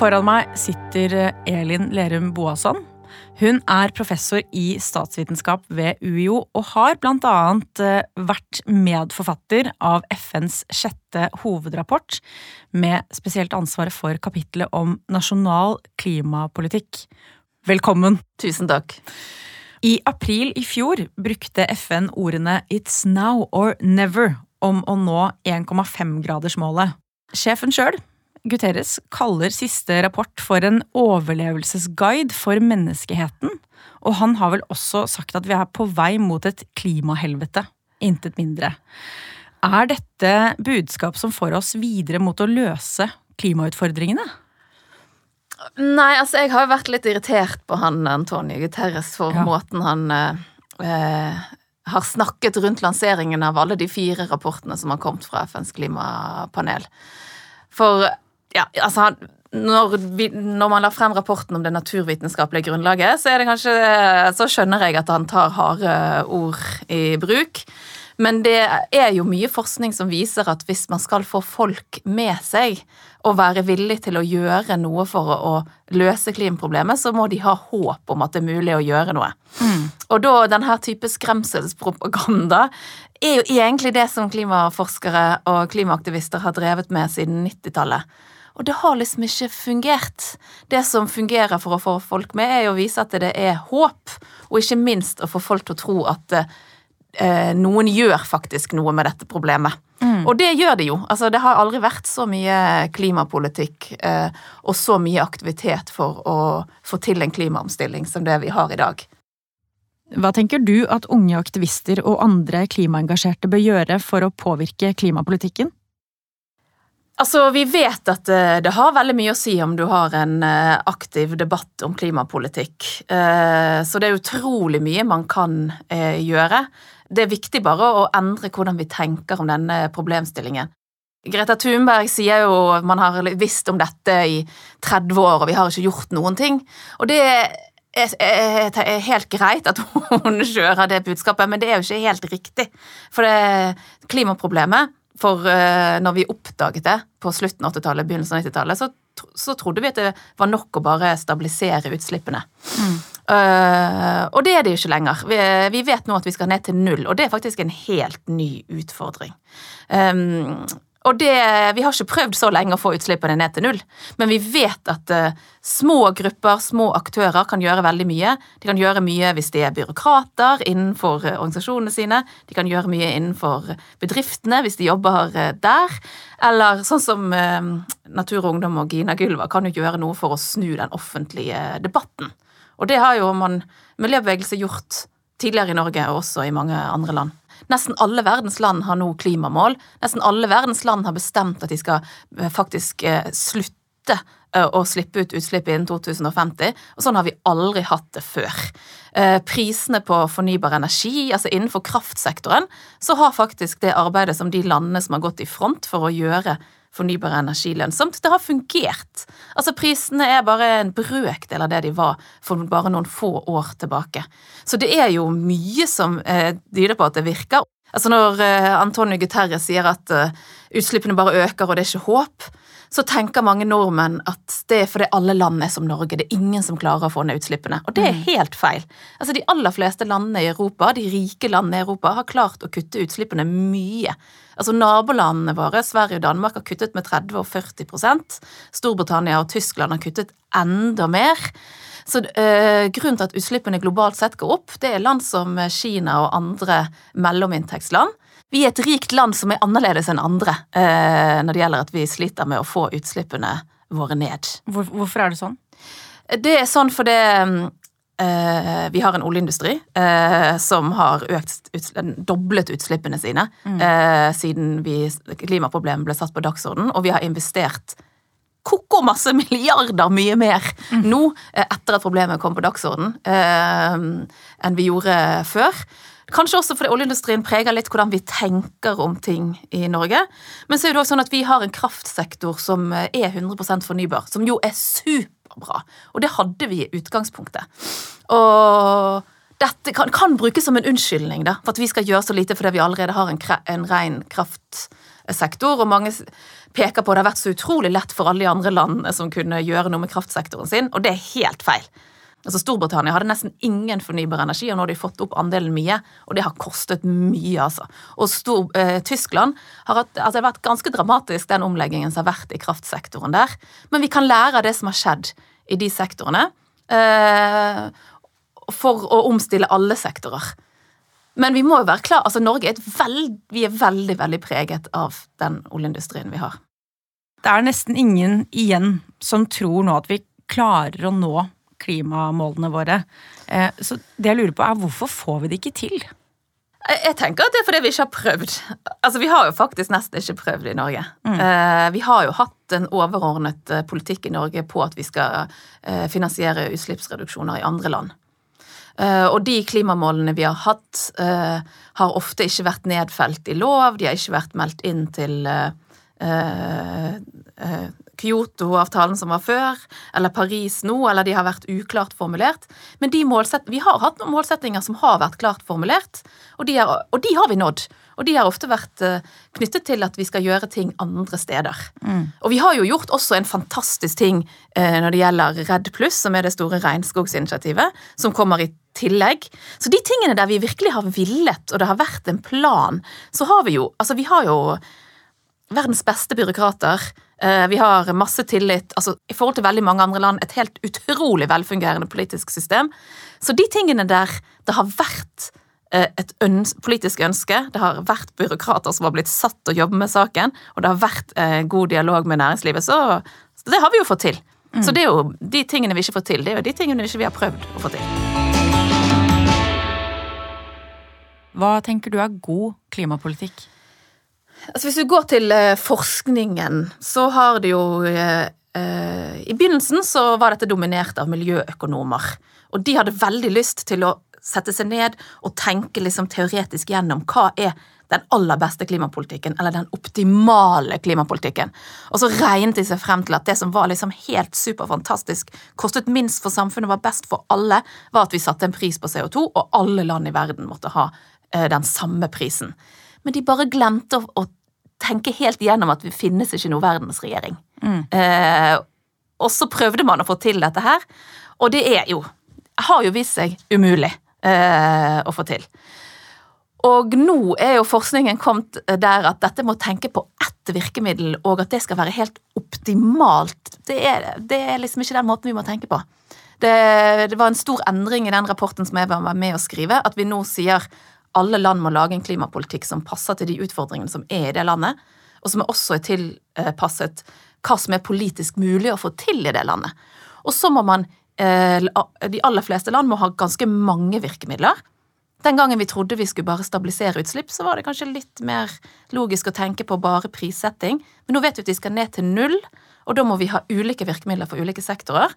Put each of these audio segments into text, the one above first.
Foran meg sitter Elin Lerum Boasson. Hun er professor i statsvitenskap ved UiO og har annet eh, vært medforfatter av FNs sjette hovedrapport, med spesielt ansvaret for kapitlet om nasjonal klimapolitikk. Velkommen! Tusen takk. I april i fjor brukte FN ordene It's now or never om å nå 1,5-gradersmålet. Sjefen sjøl, Guterres, kaller siste rapport for en overlevelsesguide for menneskeheten, og han har vel også sagt at vi er på vei mot et klimahelvete. Intet mindre. Er dette budskap som får oss videre mot å løse klimautfordringene? Nei, altså jeg har jo vært litt irritert på han Antonio Guterres for ja. måten han eh, har snakket rundt lanseringen av alle de fire rapportene som har kommet fra FNs klimapanel. For ja, altså når, vi, når, man la frem rapporten om det naturvitenskapelige grunnlaget, så, er det kanskje, så skjønner jeg at han tar harde ord i bruk. Men det er jo mye forskning som viser at hvis man skal få folk med seg og være villig til å gjøre noe for å, løse klimaproblemet, så må de ha håp om at det er mulig å gjøre noe. Mm. Og da denne type skremselspropaganda er jo egentlig det som klimaforskere og klimaaktivister har drevet med siden 90-tallet. Og det har liksom ikke fungert. Det som fungerer for å få folk med, er å vise at det er håp, og ikke minst å få folk til å tro at eh, noen gjør faktisk noe med dette problemet. Mm. Og det gjør det jo. Altså, det har aldri vært så mye klimapolitikk eh, og så mye aktivitet for å få til en klimaomstilling som det vi har i dag. Hva tenker du at unge aktivister og andre klimaengasjerte bør gjøre for å påvirke klimapolitikken? Altså, Vi vet at eh, det har veldig mye å si om du har en eh, aktiv debatt om klimapolitikk. Eh, så det er utrolig mye man kan gjøre. Det er viktig bare å endre hvordan vi tenker om denne problemstillingen. Greta Thunberg sier jo man har visst om dette i 30 år, og vi har ikke gjort noen ting. Og det er helt greit at hun kjører det budskapet, men det er jo ikke helt riktig. For det klimaproblemet For eh, når vi oppdaget det på slutten av 80-tallet, begynnelsen av 90-tallet, så, så, trodde vi at det var nok å bare stabilisere utslippene. Mm. Uh, og det er det jo ikke lenger. Vi, vi, vet nå at vi skal ned til null, og det er faktisk en helt ny utfordring. Um, og det, Vi har ikke prøvd så lenge å få utslippene ned til null, men vi vet at uh, små grupper, små aktører, kan gjøre veldig mye. De kan gjøre mye hvis de er byråkrater innenfor uh, organisasjonene sine. De kan gjøre mye innenfor bedriftene hvis de jobber der. Eller sånn som Natur og Ungdom og Gina Gylva kan jo gjøre noe for å snu den offentlige debatten. Og det har jo man miljøbevegelse gjort tidligere i Norge og også i mange andre land. Nesten alle verdens land har nå klimamål. Nesten alle verdens land har bestemt at de skal eh, faktisk eh, slutte eh, å slippe ut utslipp innen 2050, og sånn har vi aldri hatt det før. Prisene på fornybar energi, altså innenfor kraftsektoren, så har faktisk det arbeidet som de landene som har gått i front for å gjøre fornybar energi lønnsomt. Det har fungert. Altså Prisene er bare en brøkdel av det de var for bare noen få år tilbake. Så det er jo mye som eh, tyder på at det virker. Altså Når eh, Antonio Guterres sier at eh, utslippene bare øker og det er ikke håp, så tenker mange nordmenn at det er fordi alle land er som Norge. Det er ingen som klarer å få ned utslippene. Og det er mm. helt feil. Altså De aller fleste landene i Europa, de rike landene i Europa, har klart å kutte utslippene mye. Altså Nabolandene våre, Sverige og Danmark, har kuttet med 30 og 40% Storbritannia og Tyskland har kuttet enda mer. Så øh, Grunnen til at utslippene globalt sett går opp, det er land som Kina og andre mellominntektsland vi er et rikt land som er annerledes enn andre eh, når det gjelder at vi sliter med å få utslippene våre ned. Hvor, hvorfor er det sånn? Det er sånn fordi eh, vi har en oljeindustri eh, som har økt, doblet utslippene sine mm. Eh, siden vi, klimaproblemet ble satt på dagsorden, og vi har investert ko-ko masse milliarder mye mer mm. nå, etter at problemet kom på dagsorden, eh, enn vi gjorde før. Kanskje også fordi oljeindustrien preger litt hvordan vi tenker om ting i Norge. Men så er det også sånn at vi har en kraftsektor som er 100% fornybar, som jo er superbra. Og det hadde vi i utgangspunktet. Og dette kan, kan, brukes som en unnskyldning da, for at vi skal gjøre så lite fordi vi allerede har en, en ren kraftsektor. Og mange peker på at det har vært så utrolig lett for alle de andre landene som kunne gjøre noe med kraftsektoren sin, og det er helt feil. Altså Storbritannia hadde nesten ingen fornybar energi, og nå har de fått opp andelen mye. Og det har kostet mye, altså. Og Stor, eh, Tyskland har hatt, altså det har vært ganske dramatisk, den omleggingen som har vært i kraftsektoren der. Men vi kan lære av det som har skjedd i de sektorene. Eh, for å omstille alle sektorer. Men vi må jo være klar, altså Norge er, veld, vi er veldig veldig preget av den oljeindustrien vi har. Det er nesten ingen igjen som tror nå at vi klarer å nå klimamålene våre. Eh, så det jeg lurer på er hvorfor får vi det ikke til? Jeg tenker at det er fordi vi ikke har prøvd. Altså, Vi har jo faktisk nesten ikke prøvd i Norge. Mm. Eh, vi har jo hatt en overordnet politikk i Norge på at vi skal finansiere utslippsreduksjoner i andre land. Eh, og de klimamålene vi har hatt, eh, har ofte ikke vært nedfelt i lov, de har ikke vært meldt inn til eh, Kyoto-avtalen som var før, eller Paris nå, eller de har vært uklart formulert. Men vi har hatt noen målsettinger som har vært klart formulert, og de, er, og de har vi nådd. Og de har ofte vært uh, knyttet til at vi skal gjøre ting andre steder. Mm. Og vi har jo gjort også en fantastisk ting uh, når det gjelder Redd Pluss, som er det store regnskogsinitiativet, som kommer i tillegg. Så de tingene der vi virkelig har villet, og det har vært en plan, så har vi jo Altså, vi har jo verdens beste byråkrater. Uh, vi har masse tillit. altså I forhold til veldig mange andre land et helt utrolig velfungerende politisk system. Så de tingene der det har vært Eh, et øns politisk ønske. Det har vært byråkrater som har blitt satt til å jobbe med saken, og det har vært eh, god dialog med næringslivet, så, så det har vi jo fått til. Mm. Så det er jo de tingene vi ikke får til, det er jo de tingene vi ikke har prøvd å få til. Hva tenker du er god klimapolitikk? Altså Hvis vi går til uh, forskningen, så har det jo uh, uh, I begynnelsen så var dette dominert av miljøøkonomer. Og de hadde veldig lyst til å sette seg ned og tenke liksom teoretisk gjennom hva er den aller beste klimapolitikken, eller den optimale klimapolitikken. Og så regnet de seg frem til at det som var liksom helt superfantastisk, kostet minst for samfunnet, var best for alle, var at vi satte en pris på CO2, og alle land i verden måtte ha eh, den samme prisen. Men de bare glemte å, å tenke helt igjennom at vi finnes ikke noe verdensregjering. Mm. Eh, og så prøvde man å få til dette her, og det er jo har jo vist seg umulig eh, å få til. Og nå er jo forskningen kommet der at dette må tenke på ett virkemiddel, og at det skal være helt optimalt. Det er, det er liksom ikke den måten vi må tenke på. Det, det, var en stor endring i den rapporten som jeg var med å skrive, at vi nå sier alle land må lage en klimapolitikk som passer til de utfordringene som er i det landet, og som også er tilpasset hva som er politisk mulig å få til i det landet. Og så må man Eh, de aller fleste land må ha ganske mange virkemidler. Den gangen vi trodde vi skulle bare stabilisere utslipp, så var det kanskje litt mer logisk å tenke på bare prissetting. Men nå vet vi at vi skal ned til null, og da må vi ha ulike virkemidler for ulike sektorer.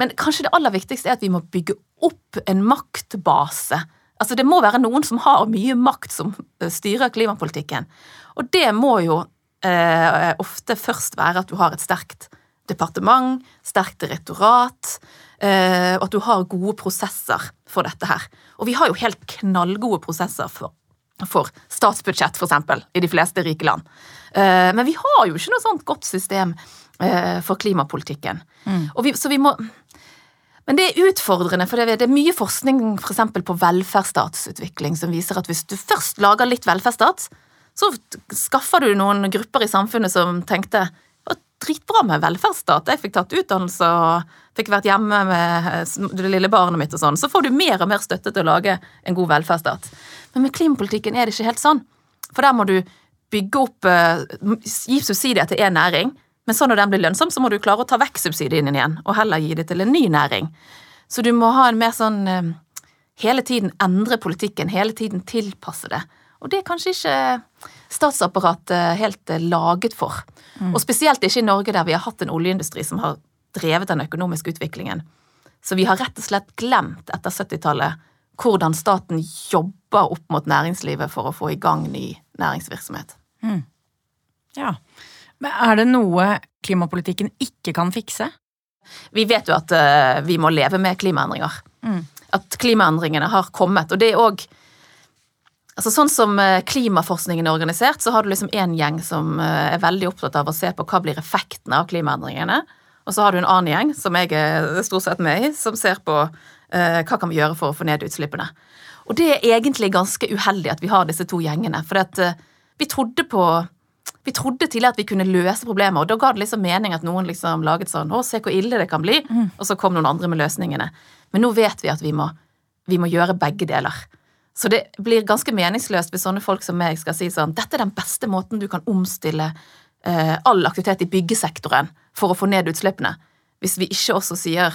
Men kanskje det aller viktigste er at vi må bygge opp en maktbase. Altså Det må være noen som har mye makt, som eh, styrer klimapolitikken. Og det må jo eh, ofte først være at du har et sterkt departement, sterkt direktorat, Eh, og at du har gode prosesser for dette her. Og vi har jo helt knallgode prosesser for, for statsbudsjett, eksempel, i de fleste rike land. Eh, men vi har jo ikke noe sånt godt system eh, for klimapolitikken. Mm. Vi, så vi må men det er utfordrende, for det er mye forskning for eksempel, på velferdsstatsutvikling som viser at hvis du først lager litt velferdsstat, så skaffer du noen grupper i samfunnet som tenkte dritbra med velferdsstat. Jeg fikk tatt utdannelse og fikk vært hjemme med det lille barnet mitt og sånn. Så får du mer og mer støtte til å lage en god velferdsstat. Men med klimapolitikken er det ikke helt sånn. For der må du bygge opp eh, Gi subsidier til én næring, men så når den blir lønnsom, så må du klare å ta vekk subsidiene igjen, og heller gi det til en ny næring. Så du må ha en mer sånn eh, Hele tiden endre politikken, hele tiden tilpasse det. Og det er kanskje ikke statsapparatet helt eh, laget for. Mm. Og spesielt ikke i Norge, der vi har hatt en oljeindustri som har drevet den økonomiske utviklingen. Så vi har rett og slett glemt etter 70-tallet hvordan staten jobber opp mot næringslivet for å få i gang ny næringsvirksomhet. Mm. Ja. Men er det noe klimapolitikken ikke kan fikse? Vi vet jo at uh, vi må leve med klimaendringer. Mm. at klimaendringene har kommet. Og det er òg Altså Sånn som eh, klimaforskningen er organisert, så har du liksom én gjeng som eh, er veldig opptatt av å se på hva blir effektene av klimaendringene. Og så har du en annen gjeng, som jeg er stort sett med i, som ser på uh, hva kan vi gjøre for å få ned utslippene. Og det er egentlig ganske uheldig at vi har disse to gjengene. For at, eh, vi trodde på vi trodde tidligere at vi kunne løse problemer, og da ga det liksom mening at noen liksom laget sånn 'Å, se hvor ille det kan bli', mm. og så kom noen andre med løsningene. Men nå vet vi at vi må, vi må gjøre begge deler. Så det blir ganske meningsløst hvis sånne folk som meg skal si sånn 'Dette er den beste måten du kan omstille eh, all aktivitet i byggesektoren for å få ned utslippene', hvis vi ikke også sier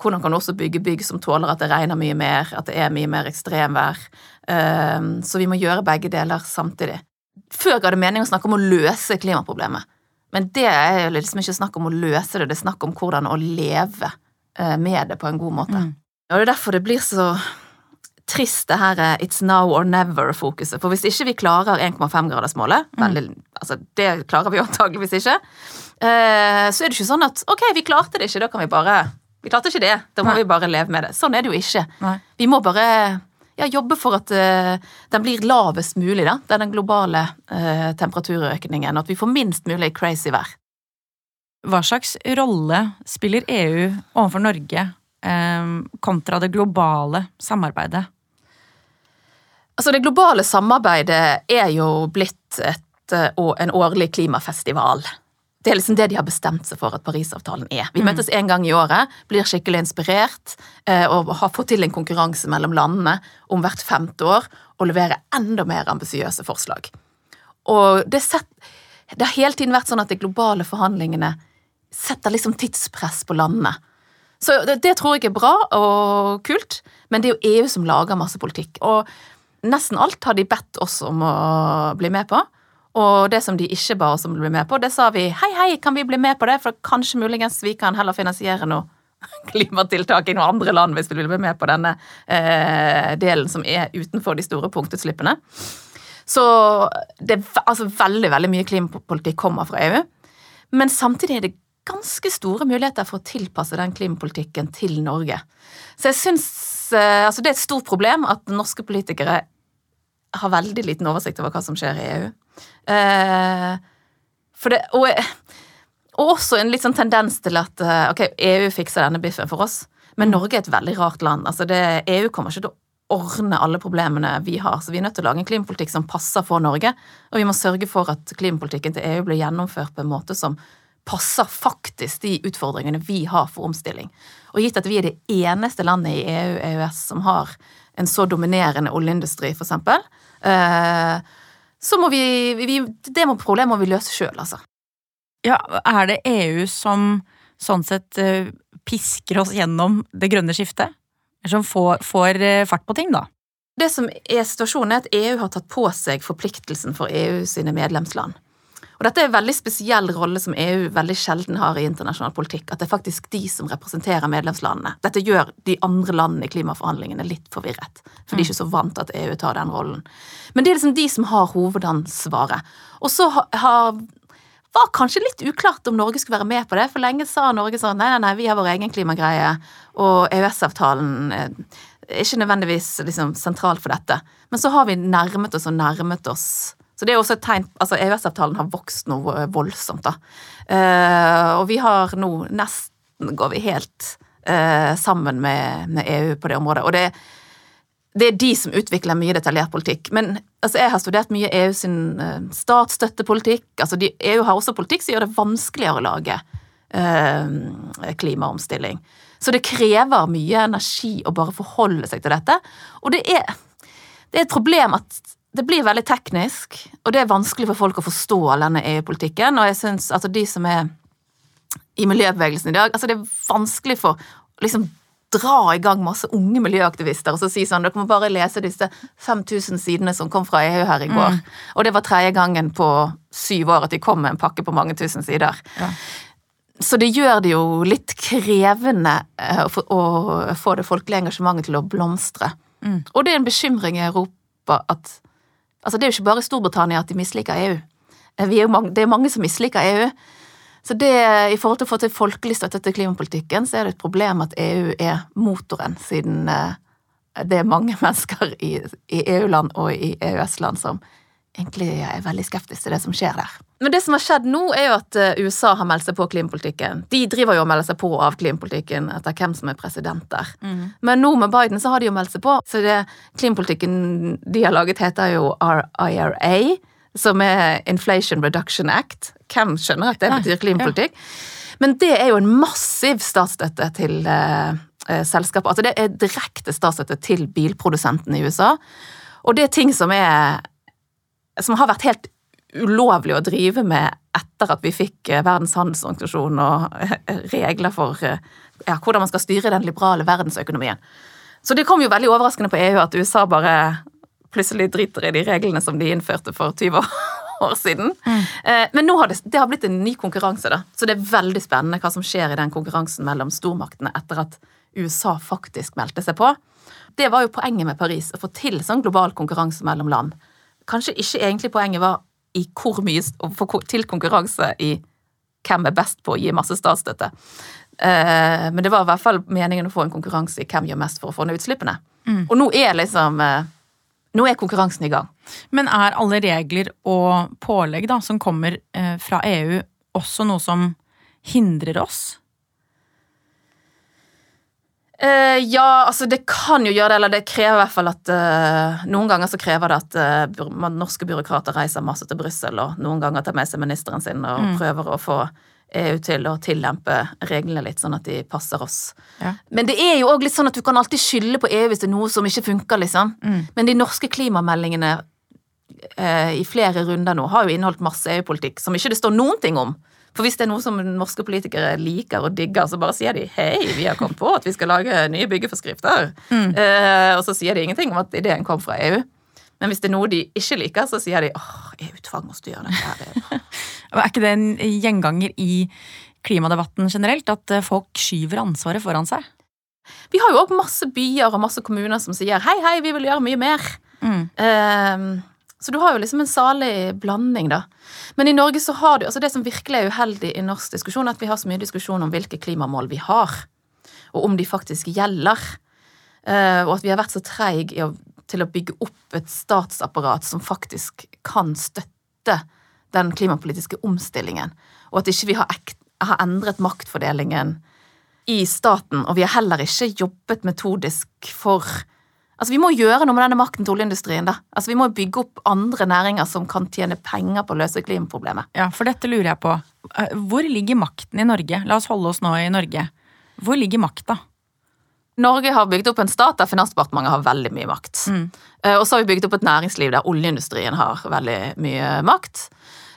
hvordan kan du også bygge bygg som tåler at det regner mye mer, at det er mye mer ekstremvær. Eh, så vi må gjøre begge deler samtidig. Før ga det mening å snakke om å løse klimaproblemet. Men det er liksom ikke snakk om å løse det, det er snakk om hvordan å leve eh, med det på en god måte. Mm. Og det er derfor det blir så trist det her eh, it's now or never-fokuset. For hvis ikke vi klarer 1,5-gradersmålet, mm. altså det klarer vi antageligvis ikke, eh, så er det ikke sånn at ok, vi klarte det ikke, da kan vi bare Vi klarte ikke det, da må Nei. vi bare leve med det. Sånn er det jo ikke. Nei. Vi må bare ja, jobbe for at uh, den blir lavest mulig, da. Det er den globale uh, temperaturøkningen, at vi får minst mulig crazy vær. Hva slags rolle spiller EU overfor Norge um, kontra det globale samarbeidet? Altså, det globale samarbeidet er jo blitt et, en årlig klimafestival. Det er liksom det de har bestemt seg for at Parisavtalen er. Vi mm. møtes en gang i året, blir skikkelig inspirert eh, og har fått til en konkurranse mellom landene om hvert femte år og leverer enda mer ambisiøse forslag. Og det, set, det, har hele tiden vært sånn at de globale forhandlingene setter liksom tidspress på landene. Så det, det tror jeg er bra og kult, men det er jo EU som lager masse politikk. Og nesten alt har de bedt oss om å bli med på. Og det som de ikke ba oss om å bli med på, det sa vi hei, hei, kan vi bli med på det, for kanskje muligens vi kan heller finansiere noe klimatiltak i noen andre land hvis vi vil bli med på denne eh, delen som er utenfor de store punktutslippene. Så det altså veldig, veldig mye klimapolitikk kommer fra EU. Men samtidig er det ganske store muligheter for å tilpasse den klimapolitikken til Norge. Så jeg syns eh, Altså, det er et stort problem at norske politikere har veldig liten oversikt over hva som skjer i EU. Eh, for det, og, og, også en litt sånn tendens til at eh, ok, EU fikser denne biffen for oss, men mm. Norge er et veldig rart land. Altså det, EU kommer ikke til å ordne alle problemene vi har, så vi er nødt til å lage en klimapolitikk som passer for Norge. Og vi må sørge for at klimapolitikken til EU blir gjennomført på en måte som passer faktisk de utfordringene vi har for omstilling. Og gitt at vi er det eneste landet i EU-EØS som har en så dominerende oljeindustri, eksempel, eh, så må vi, vi Det må problemet må vi løse sjøl, altså. Ja, er det EU som sånn sett eh, pisker oss gjennom det grønne skiftet? Som får, får eh, fart på ting, da? Det som er situasjonen, er at EU har tatt på seg forpliktelsen for EU sine medlemsland. Og dette er en veldig spesiell rolle som EU veldig sjelden har i internasjonal politikk. At det er faktisk de som representerer medlemslandene. Dette gjør de andre landene i klimaforhandlingene litt forvirret. For de er ikke så vant til at EU tar den rollen. Men det er liksom de som har hovedansvaret. Og så har var kanskje litt uklart om Norge skulle være med på det. For lenge sa Norge sånn nei, nei, nei, vi har vår egen klimagreie, og EØS-avtalen er ikke nødvendigvis liksom sentralt for dette. Men så har vi nærmet oss og nærmet oss så det er også et tegn Altså, EØS-avtalen har vokst noe voldsomt, da. Uh, og vi har nå nesten går vi helt uh, sammen med, med, EU på det området. Og det, det, er de som utvikler mye detaljert politikk. Men altså, jeg har studert mye EU sin uh, statsstøttepolitikk. Altså, de, EU har også politikk som gjør det vanskeligere å lage klimaomstilling. Så det krever mye energi å bare forholde seg til dette. Og det er, det er et problem at det blir veldig teknisk, og det er vanskelig for folk å forstå all denne EU-politikken. Og jeg syns altså de som er i miljøbevegelsen i dag altså Det er vanskelig for å liksom dra i gang masse unge miljøaktivister og så si sånn Dere må bare lese disse 5000 sidene som kom fra EU her i går. Mm. Og det var tredje gangen på syv år at de kom med en pakke på mange tusen sider. Ja. Så det gjør det jo litt krevende eh, å få det folkelige engasjementet til å blomstre. Mm. Og det er en bekymring i Europa at Altså, det er jo ikke bare Storbritannia at de misliker EU. Eh, er mange, det er mange som misliker EU. Så det, i forhold til å få til folkelig støtte til klimapolitikken, så er det et problem at EU er motoren, siden eh, det er mange mennesker i, i EU-land og i EØS-land som egentlig er veldig skeptisk til det som skjer der. Men det som har skjedd nå, er jo at eh, USA har meldt seg på klimapolitikken. De driver jo og melder seg på av klimapolitikken etter hvem som er president der. Mm. Men nå med Biden så har de jo meldt seg på, så det klimapolitikken de har laget, heter jo IRA, som er Inflation Reduction Act. Hvem skjønner at det betyr klimapolitikk? Men det er jo en massiv statsstøtte til eh, eh, selskapet. Altså det er direkte statsstøtte til bilprodusentene i USA. Og det er ting som er Som har vært helt ulovlig å drive med etter at vi fikk eh, Verdens handelsorganisasjon og eh, regler for eh, ja, hvordan man skal styre den liberale verdensøkonomien. Så det kom jo veldig overraskende på EU at USA bare plutselig driter i de reglene som de innførte for 20 år siden. Mm. Men nå har det, det har blitt en ny konkurranse, da. Så det er veldig spennende hva som skjer i den konkurransen mellom stormaktene etter at USA faktisk meldte seg på. Det var jo poenget med Paris, å få til sånn global konkurranse mellom land. Kanskje ikke egentlig poenget var i hvor mye til konkurranse i hvem er best på å gi masse statsstøtte. Eh, Men det var i hvert fall meningen å få en konkurranse i hvem gjør mest for å få ned utslippene. Og nå er liksom eh, Nå er konkurransen i gang. Men er alle regler og pålegg da, som kommer eh, fra EU, også noe som hindrer oss? Eh, ja, altså det kan jo gjøre det, eller det krever i hvert fall at uh, Noen ganger så krever det at uh, norske byråkrater reiser masse til Brussel, og noen ganger tar med seg ministeren sin og Mm. prøver å få EU til å tillempe reglene litt, sånn at de passer oss. Ja. Men det er jo òg litt sånn at du kan alltid skylde på EU hvis det er noe som ikke funker, liksom. Mm. Men de norske klimameldingene i flere runder nå har jo inneholdt masse EU-politikk som ikke det står noen ting om. For hvis det er noe som norske politikere liker og digger, så bare sier de hei, vi har kommet på at vi skal lage nye byggeforskrifter. Mm. Eh, og så sier de ingenting om at ideen kom fra EU. Men hvis det er noe de ikke liker, så sier de åh, EU tvang oss til å gjøre dette. her. Er ikke det en gjenganger i klimadebatten generelt? At eh, folk skyver ansvaret foran seg? Vi har jo òg masse byer og masse kommuner som sier hei, hei, vi vil gjøre mye mer. Mm. Ehm, så du har jo liksom en salig blanding, da. Men i Norge så har du altså Det som virkelig er uheldig i norsk diskusjon, er at vi har så mye diskusjon om hvilke klimamål vi har, og om de faktisk gjelder. Eh, og at vi har vært så treige til å bygge opp et statsapparat som faktisk kan støtte den klimapolitiske omstillingen. Og at ikke vi har, har endret maktfordelingen i staten, og vi har heller ikke jobbet metodisk for Altså, Vi må gjøre noe med denne makten til oljeindustrien. da. Altså, Vi må bygge opp andre næringer som kan tjene penger på å løse klimaproblemet. Ja, for dette lurer jeg på. Eh, Hvor ligger makten i Norge? La oss holde oss nå i Norge. Hvor ligger makta? Norge har bygd opp en stat der Finansdepartementet har veldig mye makt. Mm. Eh, Og så har vi bygd opp et næringsliv der oljeindustrien har veldig mye makt.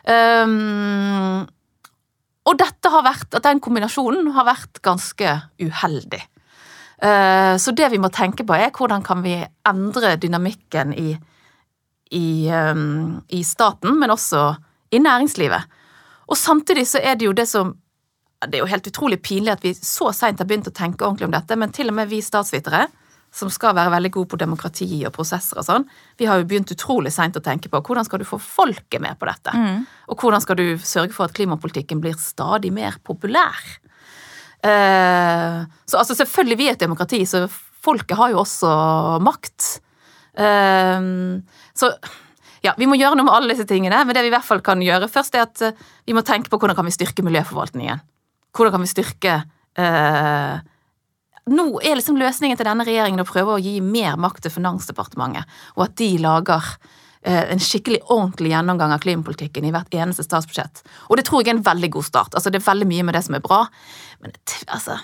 Um, og dette har vært, at den kombinasjonen har vært ganske uheldig. Eh, Så det vi må tenke på, er hvordan kan vi endre dynamikken i, i, um, i staten, men også i næringslivet. Og samtidig så er det jo det som Det er jo helt utrolig pinlig at vi så seint har begynt å tenke ordentlig om dette, men til og med vi statsvitere, som skal være veldig gode på demokrati og prosesser og sånn, vi har jo begynt utrolig seint å tenke på hvordan skal du få folket med på dette? Mm. Og hvordan skal du sørge for at klimapolitikken blir stadig mer populær? Eh, så altså selvfølgelig, vi er et demokrati, så folket har jo også makt. Eh, så ja, vi må gjøre noe med alle disse tingene, men det vi i hvert fall kan gjøre først, er at eh, vi må tenke på hvordan kan vi styrke miljøforvaltningen. Hvordan kan vi styrke eh, Nå er liksom løsningen til denne regjeringen å prøve å gi mer makt til Finansdepartementet, og at de lager en skikkelig ordentlig gjennomgang av klimapolitikken i hvert eneste statsbudsjett. Og det tror jeg er en veldig god start. Altså, det er veldig mye med det som er bra, men altså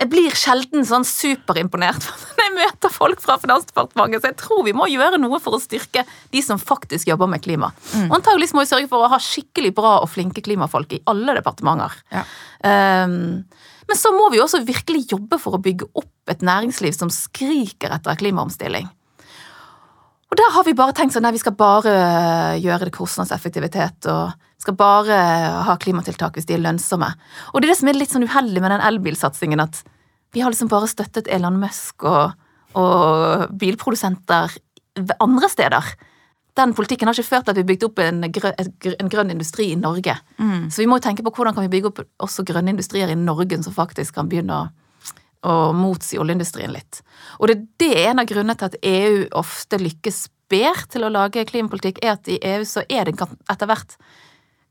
Jeg blir sjelden sånn superimponert når jeg møter folk fra Finansdepartementet, så jeg tror vi må gjøre noe for å styrke de som faktisk jobber med klima. Og antagelig må vi sørge for å ha skikkelig bra og flinke klimafolk i alle departementer. Ja. Um, men så må vi også virkelig jobbe for å bygge opp et næringsliv som skriker etter klimaomstilling. Og der har vi bare tenkt sånn, nei, vi skal bare gjøre det kostnadseffektivitet, og skal bare ha klimatiltak hvis de er lønnsomme. Og det er det som er litt sånn uheldig med den elbilsatsingen, at vi har liksom bare støttet Elon Musk og, og bilprodusenter andre steder. Den politikken har ikke ført til at vi har bygd opp en, grø, en grønn industri i Norge. Mm. Så vi må jo tenke på hvordan kan vi bygge opp også grønne industrier i Norge som faktisk kan begynne å og motsi oljeindustrien litt. Og det, det er en av grunnene til at EU ofte lykkes bedre til å lage klimapolitikk, er at i EU så er det etter hvert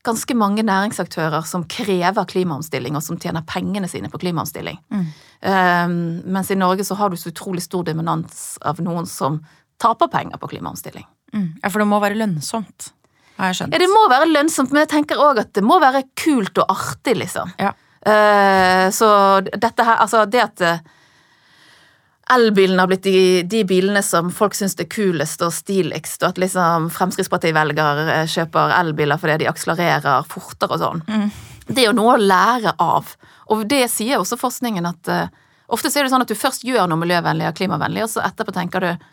ganske mange næringsaktører som krever klimaomstilling, og som tjener pengene sine på klimaomstilling. Mm. Um, mens i Norge så har du så utrolig stor dominans av noen som taper penger på klimaomstilling. Mm. Ja, for det må være lønnsomt, har jeg skjønt. Ja, det må være lønnsomt, men jeg tenker òg at det må være kult og artig, liksom. Ja. Uh, så dette her, altså det at elbilene har blitt de, de, bilene som folk syns er kulest og stiligst, og at liksom Fremskrittsparti-velgere eh, kjøper elbiler fordi de akselererer fortere og sånn. Mm. Det er jo noe å lære av. Og det sier også forskningen at uh, ofte så er det sånn at du først gjør noe miljøvennlig og klimavennlig, og så etterpå tenker du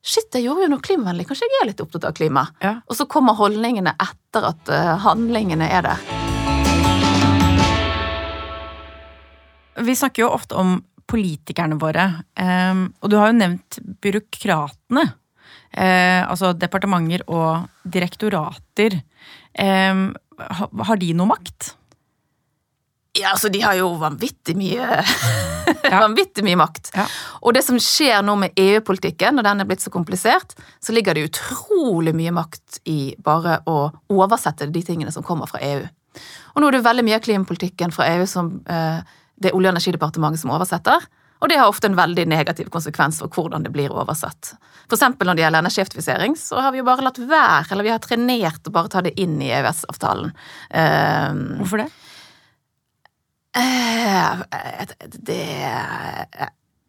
Shit, jeg gjorde jo noe klimavennlig, kanskje jeg er litt opptatt av klima? Ja. Og så kommer holdningene etter at uh, handlingene er der. Vi snakker jo ofte om politikerne våre. Um, og du har jo nevnt byråkratene. Uh, altså departementer og direktorater. Um, har de noe makt? Ja, altså de har jo vanvittig mye ja. Vanvittig mye makt. Ja. Og det som skjer nå med EU-politikken, når den er blitt så komplisert, så ligger det utrolig mye makt i bare å oversette de tingene som kommer fra EU. Og nå er det veldig mye av klimapolitikken fra EU som uh, det er Olje- og energidepartementet som oversetter. Og det har ofte en veldig negativ konsekvens for hvordan det blir oversatt. For når det gjelder energieffektivisering, så har vi jo bare latt være, eller vi har trenert å bare ta det inn i EØS-avtalen. Uh, Hvorfor det? Uh, det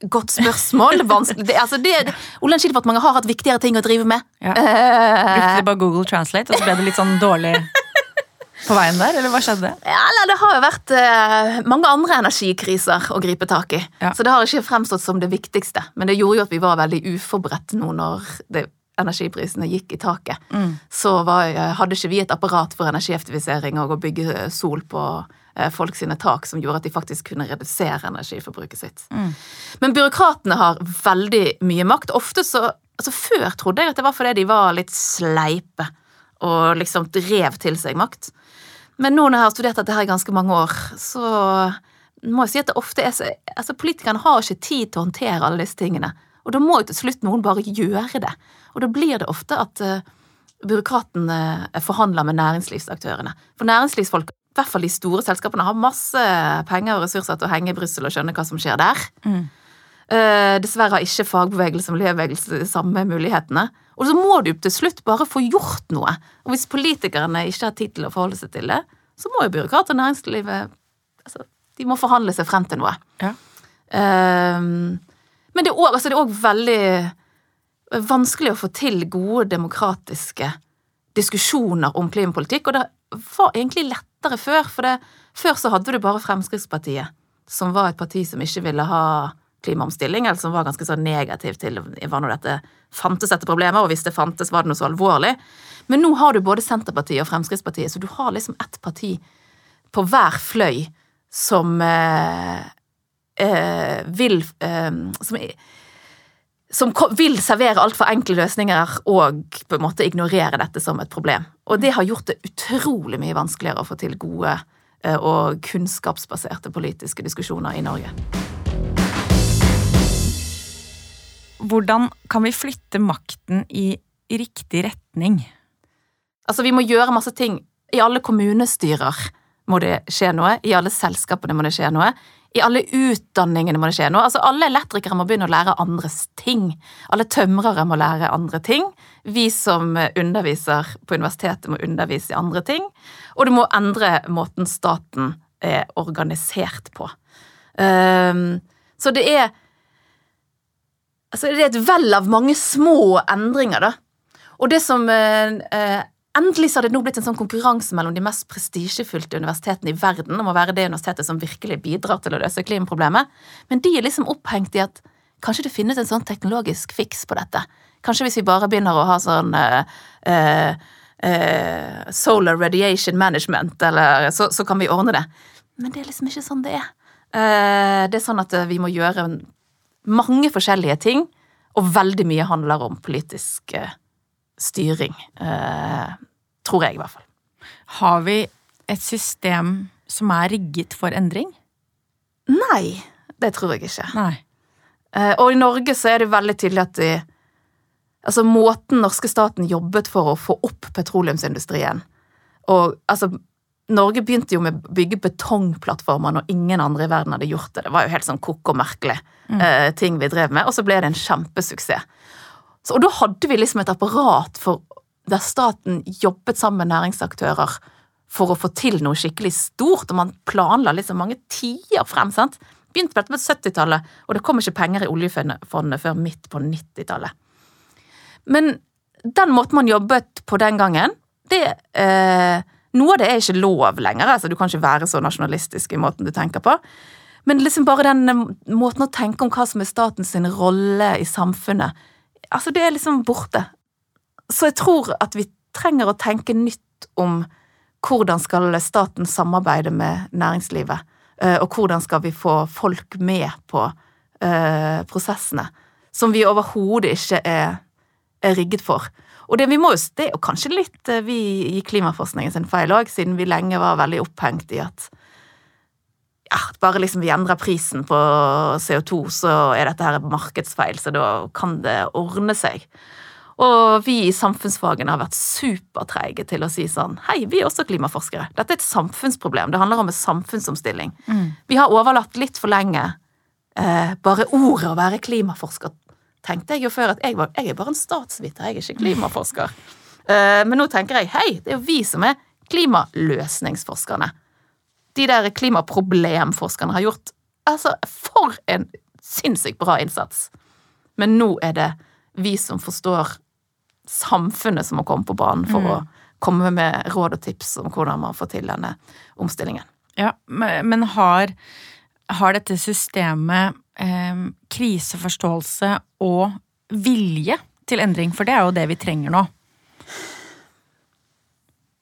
Godt spørsmål. Vanskelig. Det, altså det, Olje- og energidepartementet har hatt viktigere ting å drive med. Ja. Brukte de bare Google Translate, og så ble det litt sånn dårlig på veien der, eller hva skjedde? Ja, Det har jo vært uh, mange andre energikriser å gripe tak i. Ja. Så det har ikke fremstått som det viktigste. Men det gjorde jo at vi var veldig uforberedt nå når det, energiprisene gikk i taket. Mm. Så var, eh, hadde ikke vi et apparat for energieffektivisering og å bygge sol på folk sine tak som gjorde at de faktisk kunne redusere energiforbruket sitt. Mm. Men byråkratene har veldig mye makt. Ofte så Altså Før trodde jeg at det var fordi de var litt sleipe og liksom drev til seg makt. Men nå når jeg har studert dette her i ganske mange år, så må jeg si at det ofte er så Altså, politikerne har ikke tid til å håndtere alle disse tingene. Og da må jo til slutt noen bare gjøre det. Og da blir det ofte at uh, byråkratene uh, forhandler med næringslivsaktørene. For næringslivsfolk, i hvert fall de store selskapene, har masse penger og ressurser til å henge i Brussel og skjønne hva som skjer der. Mm. Uh, dessverre har ikke fagbevegelse og miljøbevegelse de samme mulighetene. Og så må du til slutt bare få gjort noe. Og hvis politikerne ikke har tid til å forholde seg til det, så må jo byråkrater og næringslivet altså, De må forhandle seg frem til noe. Ja. Um, men det er òg altså, veldig vanskelig å få til gode demokratiske diskusjoner om klimapolitikk, og det var egentlig lettere før. For det, før så hadde du bare Fremskrittspartiet, som var et parti som ikke ville ha klimaomstilling, eller som var ganske så negativ til hva nå dette fantes dette problemet, og hvis det fantes, var det noe så alvorlig. Men nå har du både Senterpartiet og Fremskrittspartiet, så du har liksom ett parti på hver fløy som eh, eh, vil eh, som, som, vil servere altfor enkle løsninger og på en måte ignorere dette som et problem. Og det har gjort det utrolig mye vanskeligere å få til gode eh, og kunnskapsbaserte politiske diskusjoner i Norge. Hvordan kan vi flytte makten i riktig retning? Altså, vi må gjøre masse ting. I alle kommunestyrer må det skje noe. I alle selskapene må det skje noe. I alle utdanningene må det skje noe. Altså, Alle elektrikere må begynne å lære andres ting. Alle tømrere må lære andre ting. Vi som underviser på universitetet, må undervise i andre ting. Og det må endre måten staten er organisert på. Um, så det er altså Det er et vell av mange små endringer, da. Og det som eh, eh, Endelig så har det nå blitt en sånn konkurranse mellom de mest prestisjefylte universitetene i verden om å være det universitetet som virkelig bidrar til å løse klimaproblemet. Men de er liksom opphengt i at kanskje det finnes en sånn teknologisk fiks på dette. Kanskje hvis vi bare begynner å ha sånn uh, uh, uh, solar radiation management, eller så, så, kan vi ordne det. Men det er liksom ikke sånn det er. det er sånn at vi må gjøre mange forskjellige ting, og veldig mye handler om politisk eh, styring. Eh, tror jeg, i hvert fall. Har vi et system som er rigget for endring? Nei, Det tror jeg ikke. Nei. Eh, og i Norge så er det veldig tydelig at de, altså måten norske staten jobbet for å få opp petroleumsindustrien Og altså, Norge begynte jo med å bygge betongplattformer når ingen andre i verden hadde gjort det. Det var jo helt sånn koko merkelig eh, ting vi drev med, og så ble det en kjempesuksess. Så, og da hadde vi liksom et apparat for, der staten jobbet sammen med næringsaktører for å få til noe skikkelig stort, og man planla liksom mange tider frem. sant? Begynte med dette på 70-tallet, og det kom ikke penger i oljefondet før midt på 90-tallet. Men den måten man jobbet på den gangen, det eh, Noe av det er ikke lov lenger, altså du kan ikke være så nasjonalistisk i måten du tenker på. Men liksom bare den eh, måten å tenke om hva som er statens rolle i samfunnet, altså det er liksom borte. Så jeg tror at vi trenger å tenke nytt om hvordan skal staten samarbeide med næringslivet, eh, og hvordan skal vi få folk med på eh, prosessene, som vi overhodet ikke er, er rigget for. Og det, vi må, det er jo kanskje litt eh, vi i klimaforskningen sin feil òg, siden vi lenge var veldig opphengt i at ja, bare liksom vi endrer prisen på CO2, så er dette her markedsfeil, så da kan det ordne seg. Og vi i samfunnsfagene har vært supertreige til å si sånn Hei, vi er også klimaforskere. Dette er et samfunnsproblem. Det handler om en samfunnsomstilling. Mm. Vi har overlatt litt for lenge eh, bare ordet å være klimaforsker. Tenkte jeg jo før at jeg, var, jeg er bare en statsviter, jeg er ikke klimaforsker. Eh, men nå tenker jeg hei, det er jo vi som er klimaløsningsforskerne. De der klimaproblemforskerne har gjort altså for en sinnssykt bra innsats. Men nå er det vi som forstår samfunnet som må komme på banen for Mm. å komme med råd og tips om hvordan man får til denne omstillingen. Ja, men men har, har dette systemet eh, kriseforståelse og vilje til endring? For det er jo det vi trenger nå.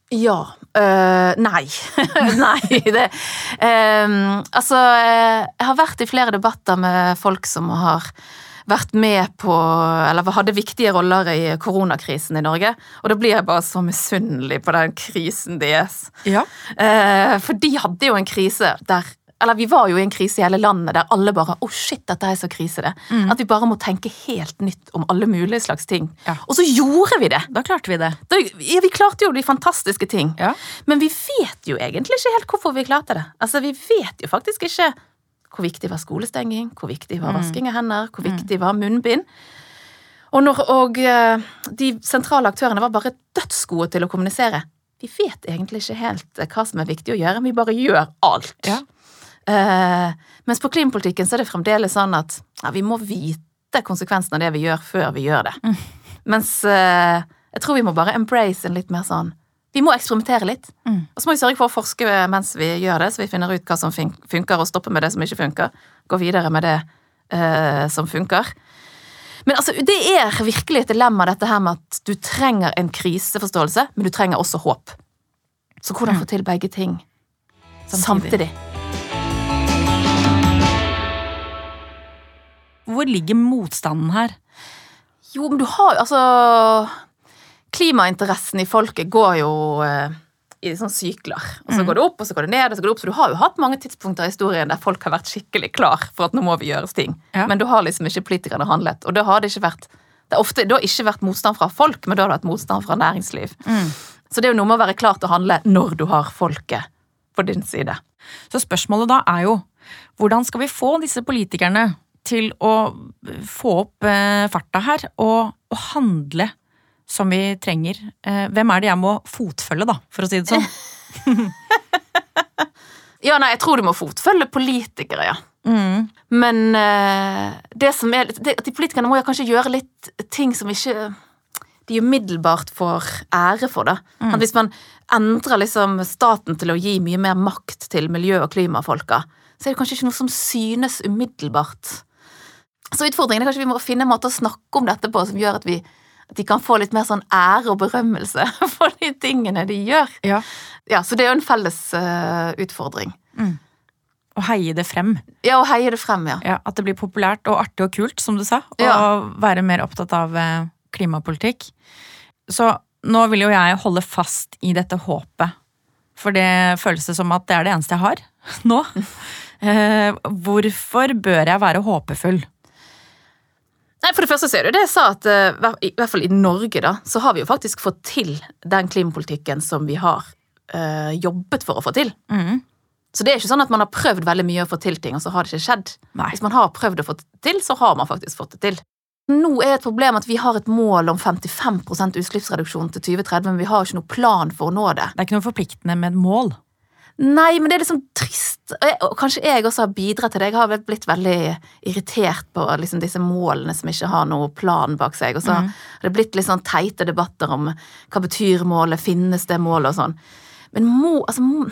Ja. øh, nei. nei, det ehm, Altså, eh, jeg har vært i flere debatter med folk som har vært med på, eller hadde viktige roller i koronakrisen i Norge, og da blir jeg bare så misunnelig på den krisen deres. Ja. Eh, for de hadde jo en krise der Eller vi var jo i en krise i hele landet der alle bare Å, oh shit, dette er så krise, det. At vi bare må tenke helt nytt om alle mulige slags ting. Ja. Og så gjorde vi det! Da klarte vi det. Da, ja, vi klarte jo de fantastiske ting. Ja. Men vi vet jo egentlig ikke helt hvorfor vi klarte det. Altså, Vi vet jo faktisk ikke hvor viktig var skolestenging, hvor viktig var vasking av hender, hvor viktig var munnbind. Og, når, og eh, de sentrale aktørene var bare dødsgode til å kommunisere. Vi vet egentlig ikke helt eh, hva som er viktig å gjøre, vi bare gjør alt. Ja. Eh, mens på klimapolitikken så er det fremdeles sånn at ja, vi må vite konsekvensen av det vi gjør, før vi gjør det. Mens eh, jeg tror vi må bare embrace en litt mer sånn Vi må eksperimentere litt. Mm. Og så må vi sørge for å forske mens vi gjør det, så vi finner ut hva som fun- funker, og stoppe med det som ikke funker. Gå videre med det uh, som funker. Men altså, det er virkelig et dilemma, dette her med at du trenger en kriseforståelse, men du trenger også håp. Så hvordan få til begge ting Samtidig. samtidig? Hvor ligger motstanden her? Jo, men du har jo altså Klimainteressen i folket går jo eh, i sånne sykler. Og så går det opp, og så går det ned, og så går det opp. Så du har jo hatt mange tidspunkter i historien der folk har vært skikkelig klar for at nå må vi gjøres ting. Ja. Men du har liksom ikke politikerne handlet. Og da har det ikke vært det har ofte da ikke vært motstand fra folk, men da har det vært motstand fra næringsliv. Så det er jo noe med å være klar til å handle når du har folket på din side. Så spørsmålet da er jo hvordan skal vi få disse politikerne til å få opp eh, farta her og, og handle som vi trenger? Eh, hvem er det jeg må fotfølge, da, for å si det sånn? Ja, nei, jeg tror du må fotfølge politikere, ja. Mm. Men eh, det som er det, at de politikerne må jo kanskje gjøre litt ting som ikke de umiddelbart får ære for. da. At hvis man endrer liksom staten til å gi mye mer makt til miljø- og klimafolka, så er det kanskje ikke noe som synes umiddelbart. Så utfordringen er kanskje vi må finne en måte å snakke om dette på som gjør at, vi, at de kan få litt mer sånn ære og berømmelse for de tingene de gjør. Ja. Ja, Så det er jo en felles uh, utfordring. Å heie det frem. Ja, å heie det frem, ja. Ja, at det blir populært og artig og kult, som du sa. Og Ja. være mer opptatt av eh, klimapolitikk. Så nå vil jo jeg holde fast i dette håpet. For det føles det som at det er det eneste jeg har nå. Eh, hvorfor bør jeg være håpefull? Nei, For det første ser du det jeg sa, at uh, i hvert fall i Norge da, så har vi jo faktisk fått til den klimapolitikken som vi har uh, jobbet for å få til. Mm. Så det er ikke sånn at man har prøvd veldig mye å få til ting, og så har det ikke skjedd. Nei. Hvis man har prøvd å få det til, så har man faktisk fått det til. Nå er et problem at vi har et mål om 55% utslippsreduksjon til 2030, men vi har ikke noen plan for å nå det. Det er ikke noe forpliktende med et mål. Nei, men det er liksom trist. Og, jeg, og kanskje jeg også har bidratt til det. Jeg har vel blitt veldig irritert på liksom disse målene som ikke har noen plan bak seg. Og så Mm. har det blitt litt sånn teite debatter om hva betyr målet, finnes det målet og sånn. Men må, altså, må,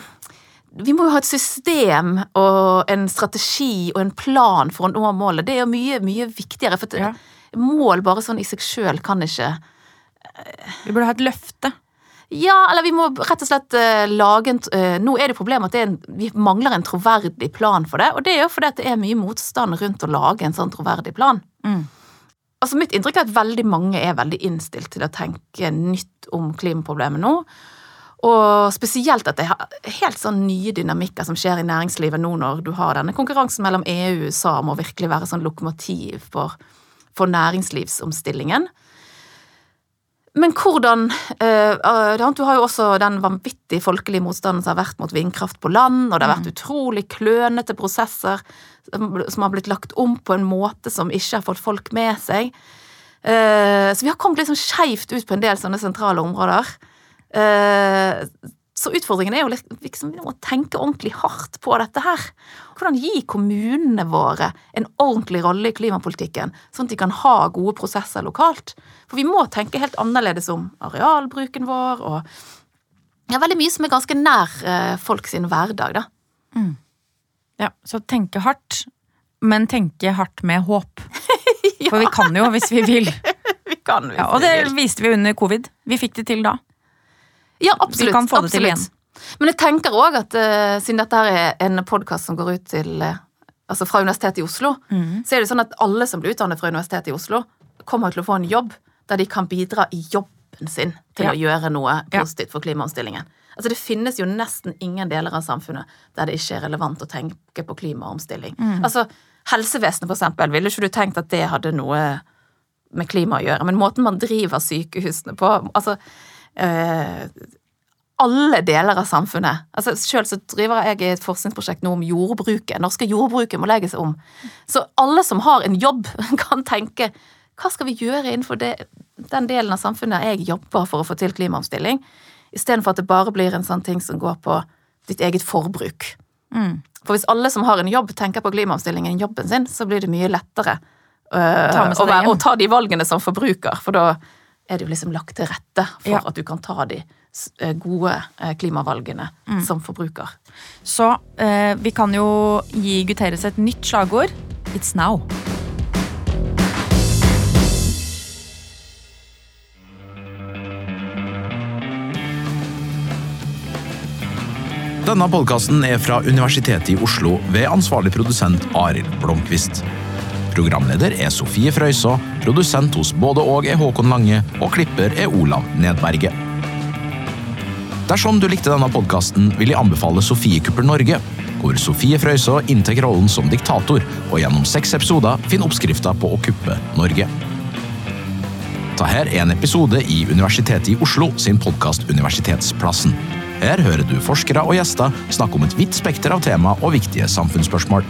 vi må jo ha et system og en strategi og en plan for å nå målet. Det er jo mye, mye viktigere. For Ja. mål bare sånn i seg sjøl kan ikke Vi burde ha et løfte. Ja, eller vi må rett og slett uh, lage en uh, Nå er det problemet at det en, vi mangler en troverdig plan for det, og det er jo fordi at det er mye motstand rundt å lage en sånn troverdig plan. Mm. Altså Mitt inntrykk er at veldig mange er veldig innstilt til å tenke nytt om klimaproblemet nå. Og spesielt at det er helt sånn nye dynamikker som skjer i næringslivet nå når du har denne konkurransen mellom EU og USA om å virkelig være sånn lokomotiv for, for næringslivsomstillingen. Men hvordan eh, eh, Du har jo også den vanvittige folkelige motstanden som har vært mot vindkraft på land, og det har vært utrolig klønete prosesser som har blitt lagt om på en måte som ikke har fått folk med seg. Eh, Så vi har kommet liksom skeivt ut på en del sånne sentrale områder. Så utfordringen er jo liksom, å tenke ordentlig hardt på dette her. Hvordan gi kommunene våre en ordentlig rolle i klimapolitikken, sånn at de kan ha gode prosesser lokalt? For vi må tenke helt annerledes om arealbruken vår og ja, veldig mye som er ganske nær eh, folk sin hverdag, da. Ja, så tenke hardt, men tenke hardt med håp. For vi kan jo hvis vi vil. Vi kan, hvis Ja, og vi det vil. viste vi under covid. Vi fikk det til da. Ja, absolutt. Vi kan få det til igjen. Men jeg tenker òg at uh, siden dette her er en podkast som går ut til uh, Altså fra Universitetet i Oslo, Mm. så er det sånn at alle som blir utdannet fra Universitetet i Oslo, kommer til å få en jobb der de kan bidra i jobben sin til Ja. å gjøre noe positivt for klimaomstillingen. Altså Det finnes jo nesten ingen deler av samfunnet der det ikke er relevant å tenke på klimaomstilling. Mm. Altså Helsevesenet, for eksempel, ville ikke du tenkt at det hadde noe med klima å gjøre, men måten man driver sykehusene på altså alle deler av samfunnet. Altså Selv så driver jeg i et forskningsprosjekt nå om jordbruket. Norske jordbruket må legges om. Så alle som har en jobb, kan tenke hva skal vi gjøre innenfor det, den delen av samfunnet jeg jobber for å få til klimaomstilling, istedenfor at det bare blir en sånn ting som går på ditt eget forbruk. Mm. For hvis alle som har en jobb, tenker på klimaomstillingen i jobben sin, så blir det mye lettere øh, Ta å, være, å ta de valgene som forbruker, for da er det jo liksom lagt til rette for Ja. at du kan ta de eh, gode eh, klimavalgene Mm. som forbruker. Så eh, vi kan jo gi Guterres et nytt slagord. It's now. Denne podkasten er fra Universitetet i Oslo ved ansvarlig produsent Arild Blomkvist. Programleder er Sofie Frøysaa, produsent hos både og er Håkon Lange, og klipper er Olav Nedberget. Dersom du likte denne podkasten, vil jeg anbefale Sofiekuppel Norge, hvor Sofie Frøysaa inntar rollen som diktator, og gjennom seks episoder finner oppskrifter på å kuppe Norge. Dette er en episode i Universitetet i Oslo sin podkast Universitetsplassen. Her hører du forskere og gjester snakke om et vidt spekter av tema og viktige samfunnsspørsmål.